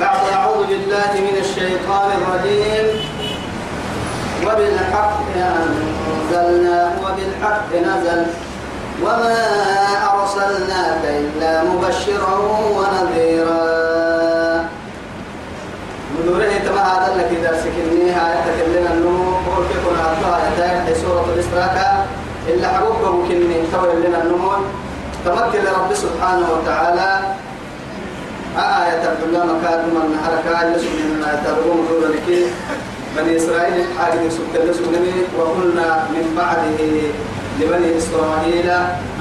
بعد أعوذ بالله من الشيطان الرجيم. وبالحق أنزلناه وبالحق نزل. وما أرسلناك إلا مبشرا ونذيرا. مدوره تما هذا لك إذا سكني هاي تكلنا النمو قول كنا في سورة الإسراء. إلا حقوق ممكن تولي لنا النمو تمكن رب سبحانه وتعالى آية الله مكاد من حركة يسوع من تروم دور لك بني إسرائيل حاجة سكت سكنني وقلنا من بعده لبني إسرائيل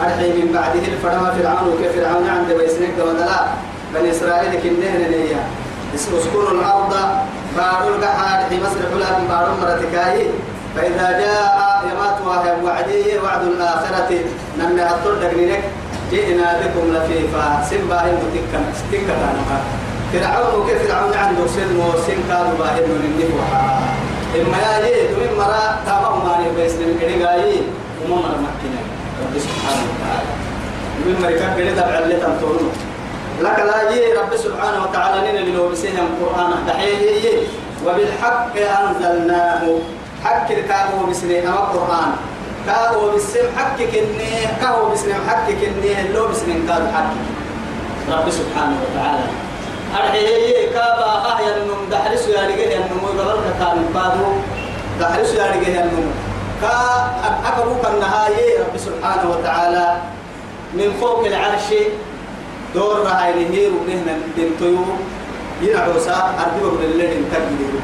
أرحي من بعده الفرما فرعون وكيف فرعون عند بيسنك ودلا بني إسرائيل كنهن ليا اسكنوا الأرض بارو القحار في مصر حلا بارو مرتكاي. فإذا جاء يمات وعده وعد الآخرة نمي أطول دقنينك. جئنا بكم لفيفا سنبا هم تكا تكا فرعون وكيف فرعون عنده سن وسن كانوا باهر من النفوحا إما يا جيد من مرا تابعوا ماني بيسن الكريغاي وما مرا مكينا رب سبحانه وتعالى. من مريكا بني تبع اللي تنطرون. لك لا يجي رب سبحانه وتعالى لنا لو بسهم القرآن دحيه وبالحق أنزلناه. حق الكابو بسنة أما القرآن كأو بسم حقك إني كأو بسم حقك إني لو بسم كاد حق رب سبحانه وتعالى. أرحيه كابا أهيا النم دحرس يا رجال النم ويقبل كان كادو دحرس يا رجال النم كا أكبوك النهاية رب سبحانه وتعالى. من فوق العرش دور رهاي نهير ونهنا بنتيو. ينعوسا أرجوك للذين تجدوا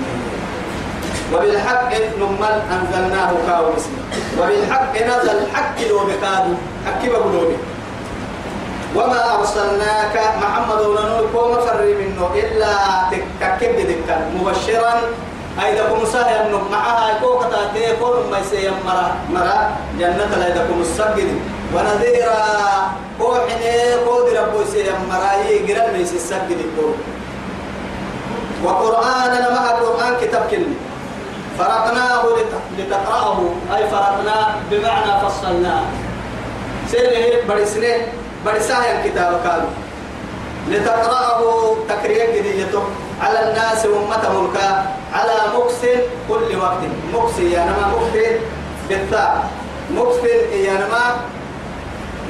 وبالحق نمل أنزلناه كاو اسمه. وبالحق نزل حق لو بكادو حق بقولوا وما أرسلناك محمد ونور كوم فري منه إلا تككب ذكر مبشرا. أيدكم سهل إنه معها كوك تاتي كل ما يسيم مرا مرا. جنة لا السجد ونذيرا. كوحني كود ربو يسيم مرا. ما يسي السجد وقرآن مع القرآن كتاب كلمة. فرقناه لتقرأه. أي فرقنا بمعنى فصلناه سيره برسنه برسايا الكتاب قالوا. لتقرأه تكرير جديته على الناس أمة ملكا. على مكس كل وقت. مكس يا نما مكس بالتاء مكس يا نما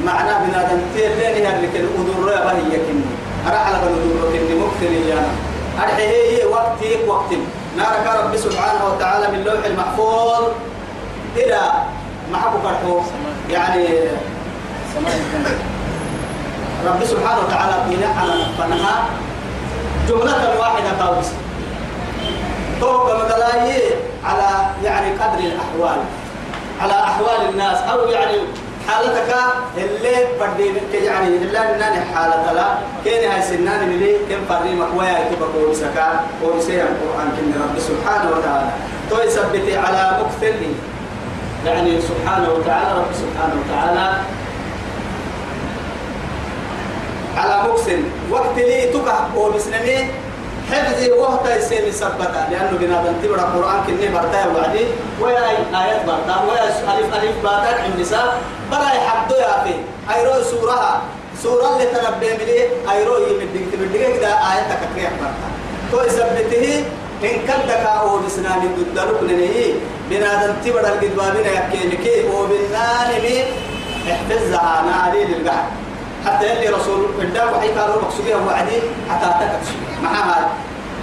معنى بنادم. اللي كل أدور هي كني أرحل بالأدور كني مكس يا نما أرحيه وقتي وقتي نارك رب سبحانه وتعالى من لوح المحفوظ إلى محبو كرحو يعني رب سبحانه وتعالى بنا على نفنها جملة واحدة قوس. توقع مدلاي على يعني قدر الأحوال. على أحوال الناس. أو يعني حالتك اللي بدي يعني اللي ناني حالة لا. كين هاي سنان ملي كم فريمك ويا يتبقى ورسكا ورسيا القرآن كن رب سبحانه وتعالى. تو يثبتي على مكثر يعني سبحانه وتعالى رب سبحانه وتعالى. على مكسن وقت لي تقع وبسنمي حفظي وقت يسير سبتا لأنه بنادم تبرا القرآن كني برتا وعدي ويا آيات برتا ويا ألف ألف باتا عند نساء برا يحبدو يا أخي. أيرو سورة سورة اللي تنبه ملي أيرو يمدك تبدك كده آيات تكريح برتا. تو يثبته إن كان دكا أو بسنان الدلوك لنهي بنادم تبرا القدوابين يكينك وبنان احفظها ناري للقعد حتى يلي رسول الله وحي قالوا مقصودها وعدي حتى تكتشف معها.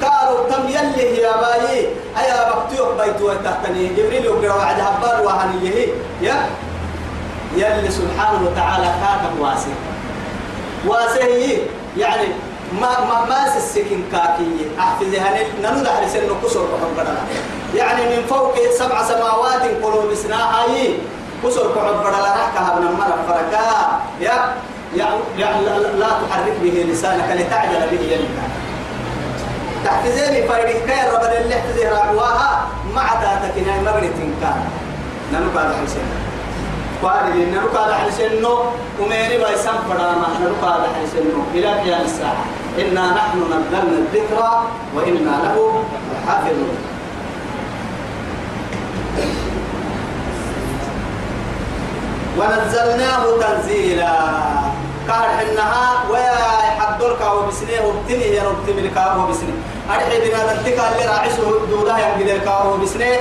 قالوا تم يلي يا باي. أيا بكتوك بيتو تحتني جبريل يقرأ وعد هبال وهنيه يا. يلي سبحانه وتعالى كان واسع. واسع يعني ما ما ما السكين كاكي. أحفظها ننو دحر سنة كسر يعني من فوق سبع سماوات قلوب سناهاي كسر وحب بدلا رحكها من المرة فركا يا. يعني لا تحرك به لسانك لتعجل به يمك تحتزيني فايدين كاي رب اللي احتزي راعواها مع تاتك ناي مغرب كان ننو قال حسين قال لي ننو قال حسين نو وميري بايسان فراما ننو قال حسين نو إلى قيام الساعة. إنا نحن نزلنا الذكرى وإنا له حافظون. ونزلناه تنزيلا. قال إنها ويا حدرك بسنة وبتني يا رب تملي كاهو بسنة. أرحي بنا ذلك اللي راعسه دودا ينقل كاهو بسنة.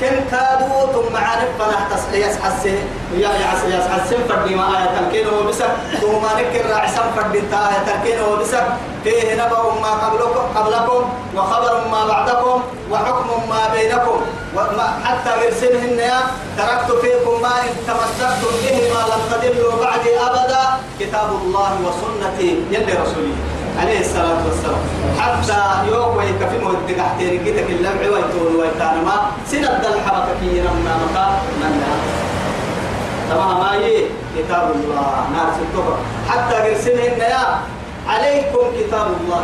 كن كادو ثم عارف فنا تصحيح حسه يا يا يا حسن فدي ما آية تلكين هو بس ثم نكر راعسم فدي تا آية تلكين هو بس فيه نبأ ما قبلكم قبلكم وخبر ما بعدكم. وحكم ما بينكم. حتى يرسلهن يا تركت فيكم ما إن تمسكتم به ما لم تدلوا بعدي أبدا كتاب الله وسنتي يلي رسولي عليه الصلاة والسلام. حتى يوم ويكفي مهد تحتين جيتك اللمع ويتون ويتان ما سنة الحركة كي نمنا مكا من تمام ما هي؟ كتاب الله. نار ستوكا حتى يرسلهن يا عليكم كتاب الله.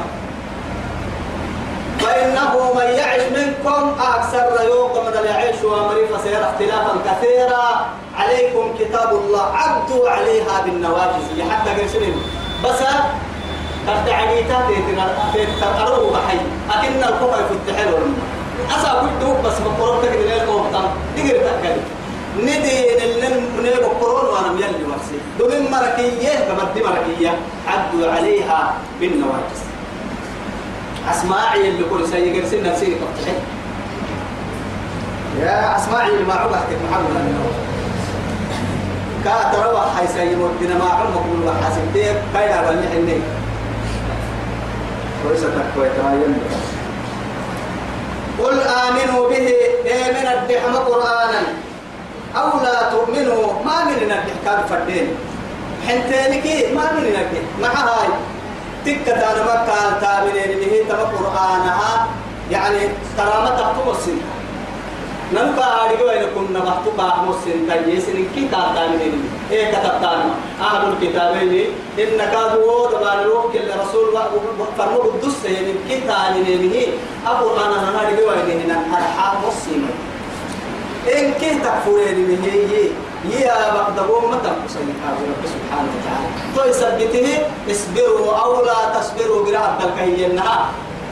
فإنه من يعش منكم أكثر يوم من يعيش وأمري فسيرى اختلافا كثيرا عليكم كتاب الله عبدوا عليها بالنواجز حتى قرسلين بس قد عقيتا تتقروا بحي. أكن الكوكا يفتح له أسا كنت بس مقرون تكد ليه القوم تقدر تأكد ندين اللي نيب القرون وأنا ميلي ورسي دومين مركية كمدي مركية. عدوا عليها بالنواجس أسماعي اللي كل سيء قرسين نفسي فتحي يا أسماعي اللي ما عبحتك محمد. كاتروا حي سيء ودنا ما عمك من وحاسبتك كايدا واللي حنيك وليس تكوي تمايل قل آمنوا به إيه من الدحم قرآنا؟ أو لا تؤمنوا ما من الدحكام فردين حنتينك ما من الدح؟ مع هاي. تكة أنا ما كان تامنين به تما قرآنها يعني ما تحكم السنة ننقى هاريو إن كنا محتوبة مسلم تجيسن كي تاتامين إيه كتبتان أهل الكتابين إن كادوا دبان روح كل رسول فرمو الدس يعني كي تامين به أبو أنا إن هنا أرحام مسلم. إن كي تكفرين به يا بقدبون متى مسلم رب سبحانه وتعالى. تو يثبته اصبروا أو لا تصبروا برعب الكهينها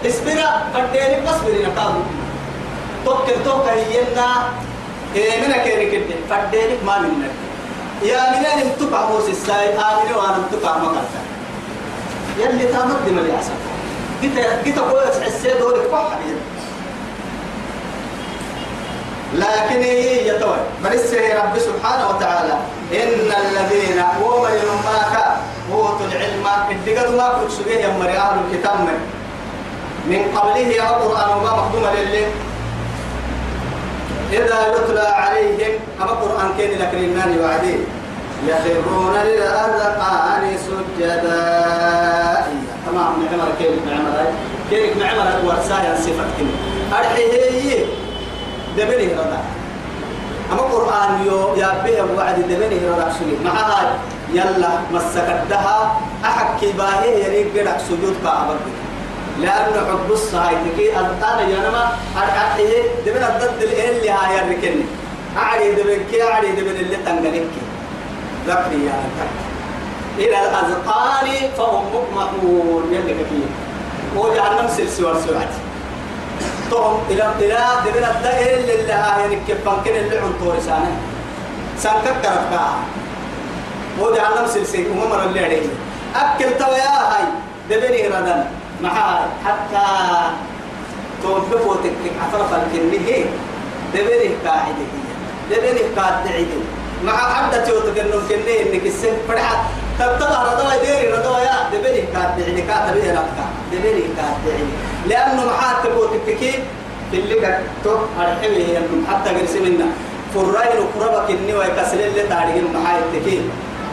اصبر قدينك اصبري نقابل توكل توكل ينا إيه من كيرك كده؟ فدينك ما منك. يا من أن تقع موس الساي آمن وأنا تقع مكانك يلي تامد دم اللي عسل جيت جيت أقول السيد هو الفحم لكن هي يتوي بس رب سبحانه وتعالى. إن الذين ومن يماك أوتوا العلم. الدقل ما كنت سجيه يا مريان الكتاب من. قبله يا قرآن وما مخدوم لله إذا يتلى عليهم أما قرآن كان لك النار وعدين يخرون للأذقان سجدا. تمام. نعمر كيف نعمر كيف نعمر ورسايا صفة كلمة أرحيه دبني رضا أما قرآن يو يا به وعد دبني رضا سجد مع هاي يلا مسكتها أحكي باهي يريد قدك سجود كعبك لأنه حب الصهاي تكي أنا ينما أرحيه دبن الضد اللي هاي الركن أعري دبن كي أعري دبن اللي تنقلك. ذكري يا أنت إلى الأذقان فهم مقمحون. يلي كثير. وجعلنا سلسوار سوعتي. توم إلى إلى دبن الدائر اللي اللي هاي الكفان كن اللي عنطور سانه سانك كرفكا وجعلنا سلسل ومر اللي عليه. أكل تويا هاي. دبني ردن معها حتى توقفوا تك عفرف الكلمة دبني قاعدة دبني قاعدة مع حد توت كنو كنه إنك السن فرحة تبتلع رضوى ديري رضوى يا دبني قاعدة يعني يا ربك دبني قاعدة لأنه معها تبغى تككي اللي كتو يعني حتى قرسي منا. فراين وقربك إني ويكسل اللي تعرفين معها التكي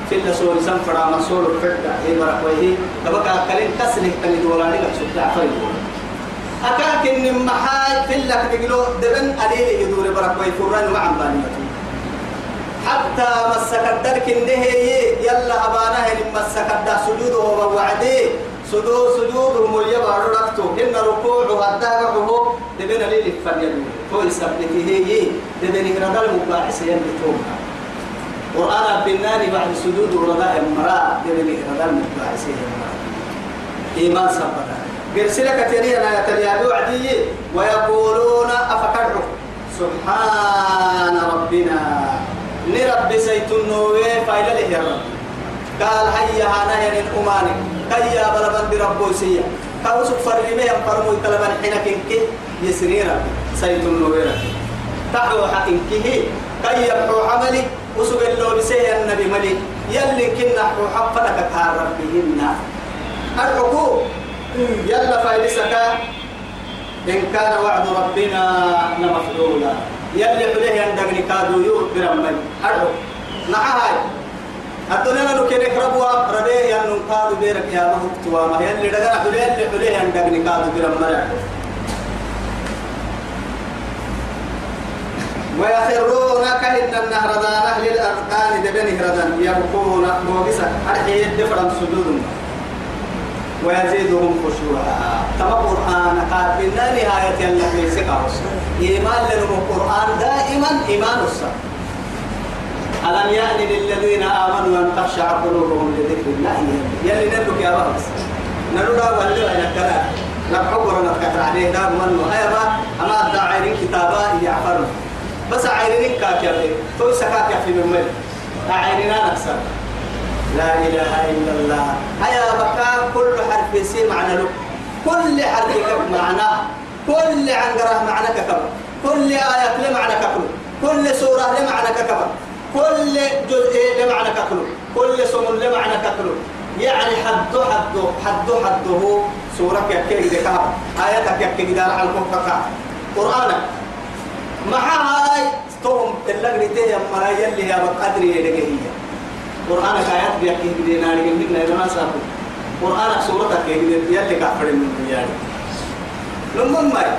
في اللي سوري سنفرا مسؤول الفردة هي بركويه تبقى كلين كسله كلي دولاري لك سبتع فريق أكاك إن محاي في اللي تقولوا دبن أليه يدور بركويه فران وعم بانيته حتى مسك الدرك إنه يلا أبانا هن مسك الدر سجوده ووعده سجود سجود مليا بارو إن ركوع والدعوه دبن أليه لفريد هو يسبته هي دبن هنا المباحث ينبتوها قرآن بالنار بعد سجود ورضاء المراء دبني رضاء المباحثين إيمان سبتا قرسلك ترينا يا تريا وعدي ويقولون أفكروا سبحان ربنا. نرب سيتنوي فايلة له يا رب. قال هيا هانا ين أمانك كيا بلا بند ربو سيا كاوسك فرمي فرمو تلبن حينك إنك يسرينا. سيد النويرة تحو حقك كي يبحو عملي. وسوق اللو بسيه النبي ملي. يلي كنا حو حفلك كار ربهن. الحقوق. يلا فايدسك. إن كان وعد ربنا لمفعولا. يلي حليه يندقني كادو يور برمي. أرحو نعهاي الدنيا لو كان يقربوا ربيه ينن كادو بيرك يا مهوك ما يلي دقنا حليه يلي حليه يندقني كادو برمي ويخرون كهن النهر دان أهل الأركان دبن هردان يبقون موغسا أرحي الدفرم سجود ويزيدهم خشوعا. تما قرآن قابلنا نهاية الله سكاوس إيمان لهم القرآن دائما إيمان السر ألم يأن للذين آمنوا أن تخشع قلوبهم لذكر الله يلي نلوك يا بابس نلوك ولا نكلا نبحبر نتكتر عليه دار منه أيضا أما الداعين كتابا يعفرون بس عينين كاك يا بيه. تو سكاك يا في ممل. عيننا نكسر لا إله إلا الله. هيا بكا كل حرف سي معنى له. كل حرف كب معنى. كل عنقرة معنى ككب كل آية لمعنى ككل كل سورة لمعنى ككب كل جزء لمعنى ككل كل سم لمعنى ككل يعني حد حد حد حده سورة كيكي ذكاء آياتك كيكي دار على الكفر قرآنك مع هاي توم تلقني تيه مرا يلي يا بقدر يدقه هي. قرآن آيات بيحكي بدينا نقول لنا ما سافر قرآن سورة كيف يلي كافر من يعني لما ما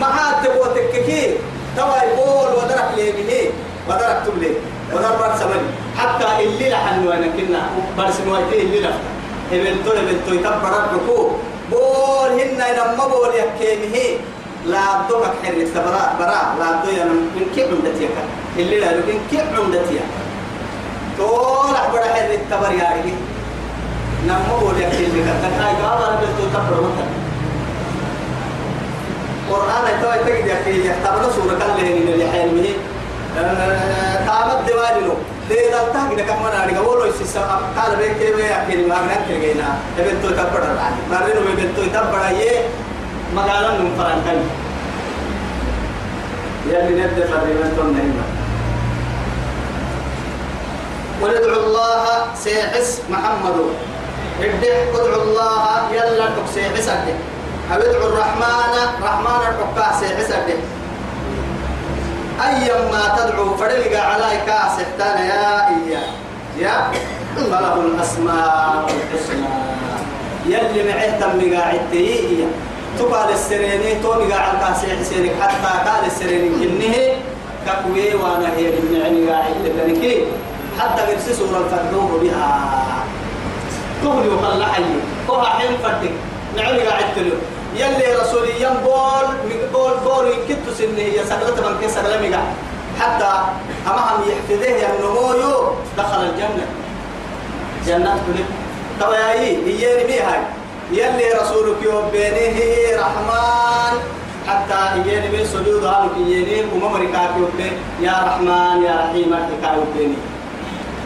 مع تبغى تككي توا يقول ودرك لي تبلي ودرك برس مني حتى اللي لحن وانا كنا. برس نواتي اللي لفت ابنتو ابنتو يتبرك ركوب بول هنا لما بول يكيمه لا دوك حر التبرا برا. لا دو يا من كيف عمدتي اللي لا لكن كيف عمدتي طول أحبر حر التبر يا إلي. نمو بولي أكيد لك. تكاي قال أنا بلتو تبر مثلا قرآن توي تجد يا كي يختبر سورة كان له من اللي حلمه قامت دوالي له ده؟ تاجي كم مرة أنا قولوا يسيس قال بيك كيف يا كي ما غنى كرجينا بنتو تبر الراني مرينو بنتو تبر يه مقالا من فرنكاي يلي نبدأ فريمان تون نهيما وندعو الله سيحس محمد ادعو الله يلا تك سيحس أو ادعو الرحمن رحمن الحكا سيحس أيما تدعو فدلق عليك سحتان يا إياه يا فله الأسماء الحسنى يلي معه تم قاعدتي تقال السريني تومي قاعد كاسي حسينك. حتى قال السريني كنه كقوي وأنا هي يعني قاعد لبنكي حتى قرسي سورة الفتوه بها. تغلي وقال حي. كوها حين فتك. نعني قاعد تلو. يلي رسولي ينبول بول بول كتو سنه هي سقلت من كي سقلمي قاعد حتى أمام يحفظه يا النمويو دخل الجنة. جنات كلها طب يا هي هي هاي. يلي رسولك يوبينه رحمن. حتى يجيني من سجود هالك يجيني وما مريكاك يوبين يا رحمن يا رحيم أرتكا يوبيني.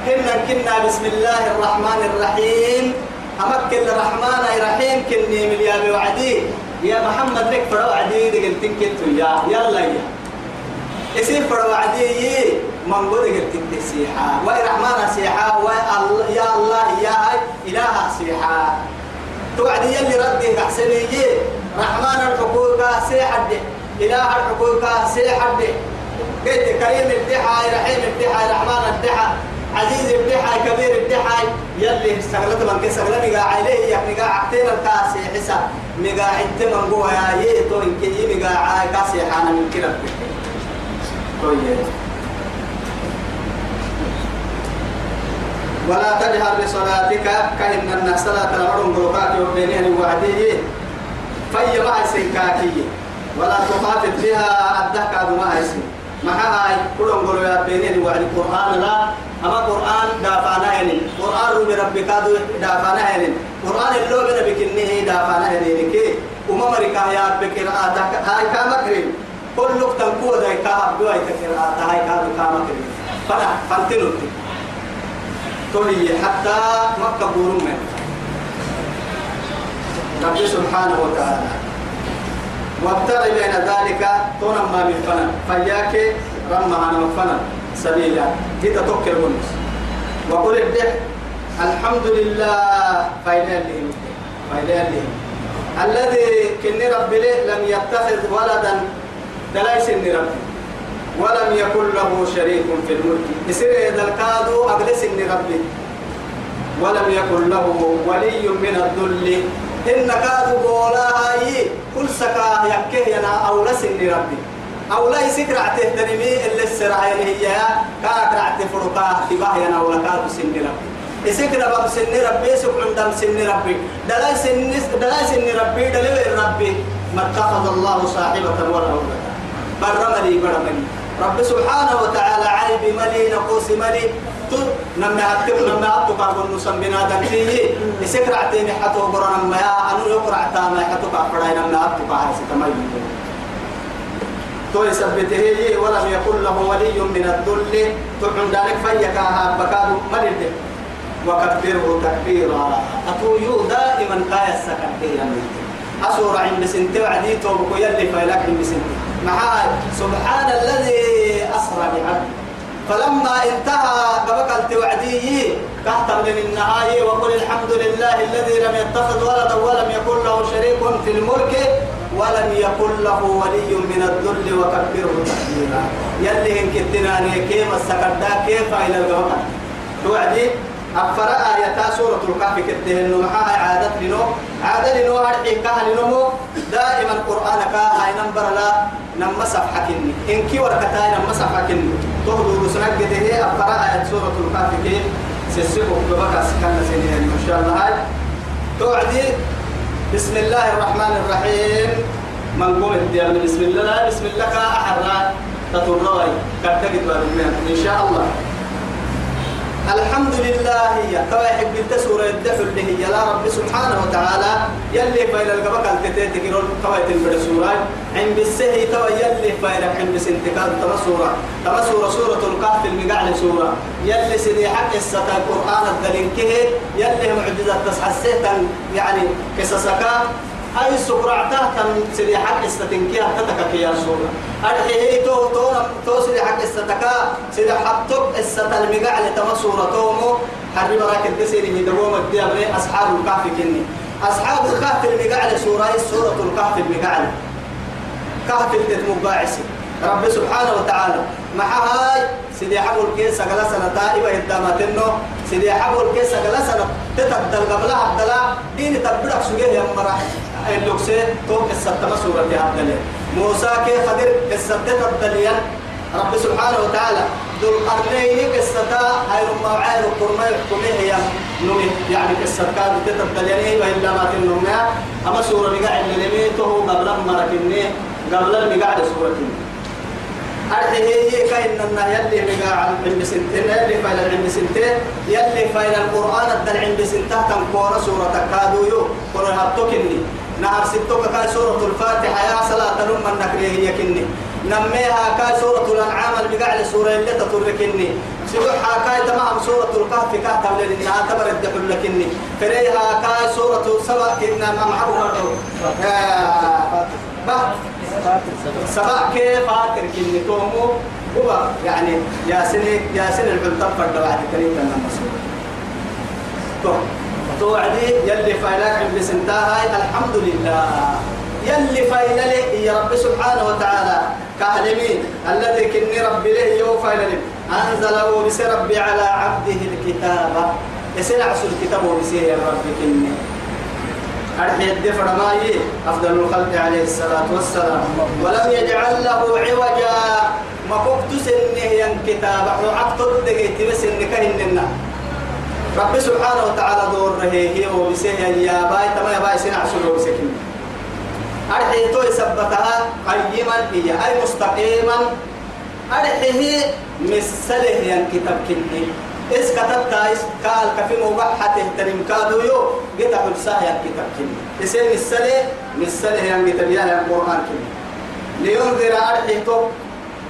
إن كنا بسم الله الرحمن الرحيم. أمكن الرحمن الرحيم كني من يا وعدي. يا محمد لك فرو عدي قلت كنت يا يلا يا. اسم فرو عدي من قول قلت سيحا. وي رحمن سيحا. وي يا الله. يا إله سيحا. توعد يلي ردي أحسني رحمن الحقوق سيحد. إله الحقوق سيحد. قلت كريم الدحى رحيم الدحى رحمن الدحى عزيز الدحى كبير الدحى يلي استغلت من كي سغلني قاع عليه يعني قاع عتين الكاسي حسا. مقاع عتين من قوة يا يه تورين كي مقاع كاسي حانا من كلا طيب. ولا تجهر بصلاتك كأن الناس صلاة الأمر بروكات يوبينين وعديه في ما سنكاكي ولا تخافت بها الدهك ما يسن ما هاي كلهم قولوا يا بينين وعد القرآن لا أما قرآن دافعنا يعني قرآن رومي ربك دافعنا يعني قرآن اللو بنا بكنه دافعنا يعني كي وما مريكا يا بكراءتك هاي كامكرين. كل نقطة قوة ذاك كاب دواي تكراءت هاي كاب كامكرين. فلا فانتنو. تولي حتى مكة بورم رب سبحانه وتعالى. وابتغي بين ذلك تونا ما من فنن فياك رمى عن فنن سبيلا. جيت توكل ونس وقل الدح الحمد لله فايدا لهم فايدا لهم الذي كني ربي لم يتخذ ولدا دليس ربي. ولم يكن له شريك في الملك. يصير إذا الكادو أجلس ربي. ولم يكن له ولي من الذل. إن كادوا بولا هاي كل سكا يكيه ينا أو لسن ربي. أو لا يسكر تهتنمي اللي السرعة هي كاك رعت فرقا تباه ينا ولا كادوا سن ربي. يسكر باب سن ربي سك عندم سن ربي. دلاي سن دلاي سن ربي دلوي ربي. ما اتخذ الله صاحبة ولا أولاد برمني برمني رب سبحانه وتعالى عيب ملي نقوس ملي. نما أكتب نما أكتب أقول نسم بنادم فيه. يسكر عتيني حتو برنا ما أنو يقرأ تاما حتو كفراي نما أكتب هاي ستمي تو يثبته ولم يكن له ولي من الذل. تعن ذلك فيك بكاد ملد وكبره تكبيرا. أتو دائما قايا السكن كيرا أسورة عند سنتي وعدي توبك يلي فيلك عند سنتي معاي سبحان الذي أسرى بعبده فلما انتهى قبك التوعدي كهتم من النهاية. وقل الحمد لله الذي لم يتخذ ولدا ولم يكن له شريك في الملك. ولم يكن له ولي من الذل وكبره تكبيرا. يلي إن كتناني كيف السكردا كيف إلى القبك توعدي أفرا آية سورة الكهف كده إنه معها عادة لنو عادة لنو هرحي كها لنمو دائما القرآن كها نمبر لا نما صفحة كني. إن كي وركتاي نما صفحة كني. تهدو رسنك كده هي أفرا آية سورة الكهف كده سيسيبه ببكى سكان سنين إن شاء الله هاي. توعدي بسم الله الرحمن الرحيم. من قوم الديان بسم الله بسم الله كأحرى تطرّي كتجد إن شاء الله. الحمد لله يا كوا يحب التسورة الدفل اللي هي رب سبحانه وتعالى يلي فايل القبك الكتير تقولون كوا يتنبر سورة عند بالسهي كوا يلي فايل عند بسنتكال تما سورة تما سورة سورة الكهف المقعد سورة يلي سيدي حق الستا القرآن الدليل كه يلي معجزة تسحسيتا يعني قصصك أي سكرعته تم سيدي حق استتنكيها تتكك يا سورة. أرحي هي تو تو تو سيدي حق استتكا سيدي حقتك استت المقع لتما سورة تومو. حرب راك الدسيري هي دوم الديابري أصحاب الكهف كني. أصحاب الكهف المقع سورة سورة الكهف المقع كهف التتمباعسي رب سبحانه وتعالى. مع هاي سيدي حبول كيس سجلا سنة تائبة إدامتنو سيدي حبول كيس سجلا سنة تتبدل قبلها عبدلا دين تبدأ سجيه يا مرح اللوكسي توك الستة سورة عبدلا موسى كي خدر الستة تبدليا رب سبحانه وتعالى. ذو القرنين قصتا هاي رمى وعير القرمى يحكمه هي. نمي يعني قصة كانت تتبدليا وإلا ما تنمي أما سورة بقاعد للميته قبل مركني قبل المقاعد سورة أرحي هي أن يلي مقاع عند سنتين يلي فايل عند سنتين يلي فايل القرآن الدل عند سنتين تنكور سورة كادو يو. قرآن هبتوكني نهار ستوك كاي سورة الفاتحة يا صلاة نم النكري هي كني. نميها كاي سورة الأنعام المقاع سورة اللي تتركني سبحها كاي تمام سورة الكهف كهتم لنا تبر الدحل لكني فريها كاي سورة سبع كنا ممحبها سبع كيف فاكر كني تومو؟ هو يعني يا سنة يا سنة العلطة فرد بعد كريم كان مسؤول. تو توعدي يلي فايلك عند سنتها الحمد لله يلي فايللي يا رب سبحانه وتعالى. كهلمين الذي كني ربي له يو فايللي أنزله بس ربي على عبده الكتاب. يسنع الكتاب وبسيه يا رب كني. أرحي الدفر ماي أفضل الخلق عليه الصلاة والسلام. ولم يجعل له عوجا. ما كنت سنه ين كتاب وعقد الدقيت بس إنك إننا رب سبحانه وتعالى دور رهيه وبسيه يا باي. تما يا باي سنع سلو بسكين. أرحي يثبتها قيما هي. أي مستقيما. أرحيه مسله ين كتاب كني إس كتبت؟ إس قال؟ كفي موقعة تهترم. كادو يو قطع حلساه يا كتاب كني إسين السلة؟ السلة يعني كتاب يا القرآن كني لينذر أرحي تو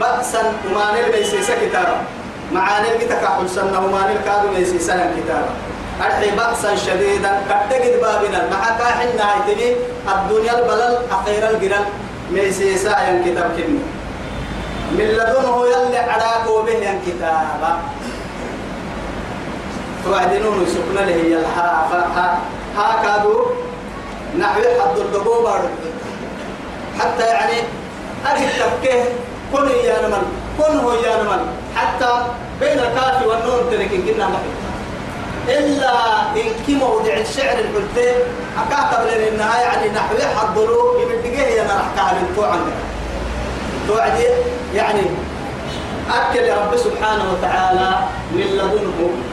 بأسا وما نلبي سيسا كتابا معاني الكتاب حلسنا وما نلكادو ميسيسا كتابا أرحي بأسا شديدا. كتجد بابنا. معك حنا هيتني. الدنيا البلل أخيرا الجرل ميسيسا ين كتاب كني من لدنه يلي عراكو به ين كتابا توعدنون سكنا له يلها ها ها كادو نحو حد الدبو حتى يعني أريد تفكيه. كن يا نمن كن هو يا نمن حتى بين الكاف والنون تركين كنا محي إلا إن كي موضع الشعر الحلتين أكاكب لنا إنها يعني نحو حضروا يمدقيه يا نرحكها من تو عندك توعدي يعني أكل رب سبحانه وتعالى من لدنه.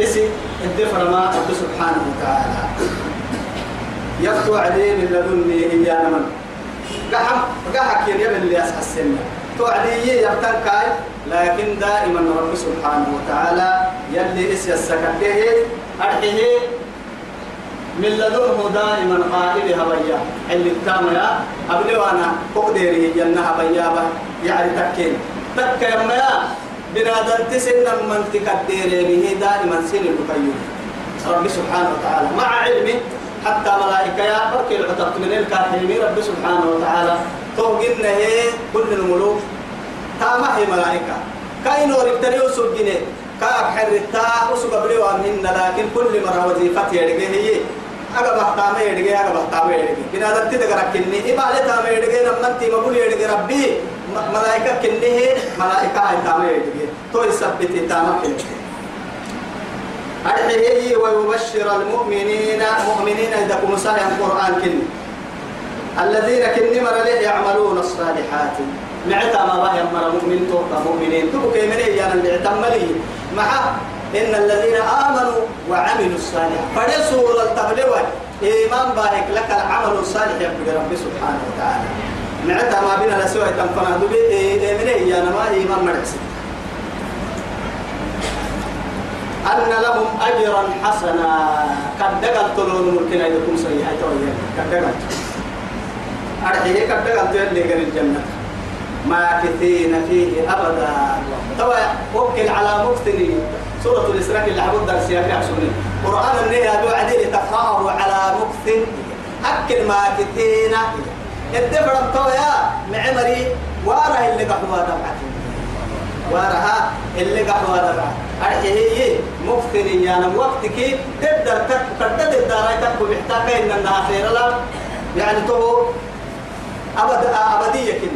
اسي الدفر ما رب سبحانه وتعالى. يفتو عليه من لدني إيانا من. قحم قحك يا اللي أسحى السنة توعدي يبتن كاي؟ لكن دائما رب سبحانه وتعالى يلي اسي السكته أرحيه. من لدنه دائما قائل هبيا اللي التام يا؟ أبلي وأنا قدري جنة هبيا يعني تكين. تك يا؟ بنادم تسن من تكديري به دائما سن المكيف رب سبحانه وتعالى. مع علمه حتى ملائكة يا بركي العتبت من الكافرين رب سبحانه وتعالى. توقن هي كل الملوك. تامه هي ملائكة. كاينو وسجني كاك حرتا وسوق بليو أمهن لكن كل مرة وظيفتي هي. أجا بحتامة يرجع أجا بحتامة يرجع بنادم تدقر كني إبالة تامة يرجع نمتي مقول يرجع ربي ملائكة كنه ملائكة هاي تامة يرجع تو يثبت تامة كنه أدعيه ويبشر المؤمنين مؤمنين إذا كنوا ساهم القرآن كن الذين كن مر يعملون الصالحات معتا ما باه يمر مؤمن توقع مؤمنين تو كيمني يانا اللي اعتملي مع إن الذين آمنوا وعملوا الصالحات. فرسول التبلوة إيمان باهك لك العمل الصالح يا رب سبحانه وتعالى. معتا ما بينا لسوء تنفنا. دبي إيمني يانا ما إيمان مركز. أن لهم أجرا حسنا. قد دقل تلون ممكن أن يكون سيئة قد دقل أرحيه قد دقل تلون الجنة. ماكثين فيه أبدا. طبعا وكل على مكثني سورة الإسراء اللي عبد درس يا كعسوني قرآن النهي أدو عديل تفهمه على مكث. أكل ماكثين الدفر الطويا معمري. واره اللي قحوا دمعتي وارها اللي قحوا دمعتي أرحيه مكثني يا نم وقتك. تقدر كدد الدارة تك بحتاج إن النها خير لا يعني تو أبد أبدية كن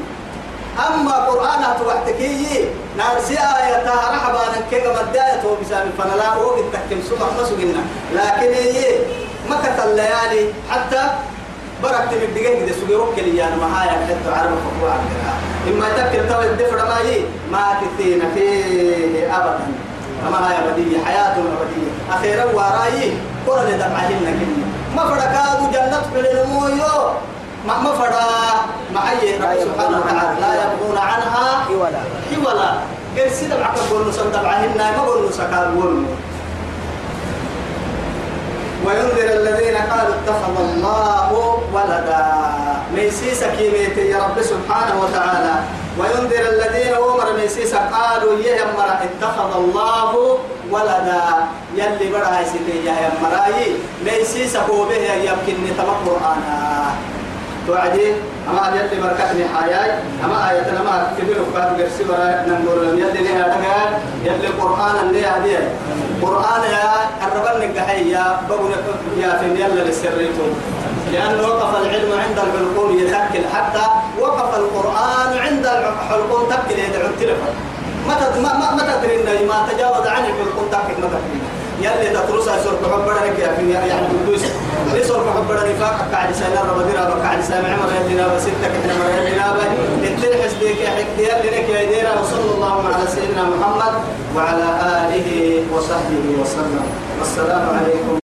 أما قرآن توحتكي نارسي آية رحبا نكيك مداية هو بسام فنلا وقت تكيم سبح مسوقنا لكن هي ما كتل الليالي حتى بركت من الدقيقة دي سوقي وكلي يعني معايا حتى عرب فقوع إما تكل تو الدفر ما هي ما كثين فيه أبدا. أما هاي أبدية؟ حياة أبدية. أخيرا وراي قرن دمعهن كني ما فرقادو جنة بالنمويو ما ما فرا معي رب سبحانه وتعالى لا يبغون عنها حولا. حولا. قال سيدا معك قول نسان دمعهن ما قول نسكار قول وينذر الذين قالوا اتخذ الله ولدا. ميسيس كيميتي يا رب سبحانه وتعالى. وينذر الذين أمر ميسيس قالوا يا مرا اتخذ الله ولدا. يلي برا سيدي يا مراي ميسيس هو به يمكن نتبع قرآنا. توعدي أما يلي بركتني حياي أما آية لما كبير وكاد قرسي برا نمور لم يلي لها دقال يلي القرآن اللي هدي قرآن يا الربان نقحي يا بقول يا في يلا للسريتم لأنه وقف العلم عند الحلقوم يتكل حتى وقف القرآن عند الحلقوم تكل يدعو التلفون. متى ما ما تدري ما تجاوز عن الحلقوم تكل ما تدري يلي تترسها سورك حبرا لك يا يعني قدوس لي سورك حبرا نفاق قاعد سنة رمضان ربك قاعد سامع مرة يدنا بستة كنا مرة يدنا بنتل حسبك يا حكتي يلي لك يا دينا وصلى الله على سيدنا محمد وعلى آله وصحبه وسلم. والسلام عليكم.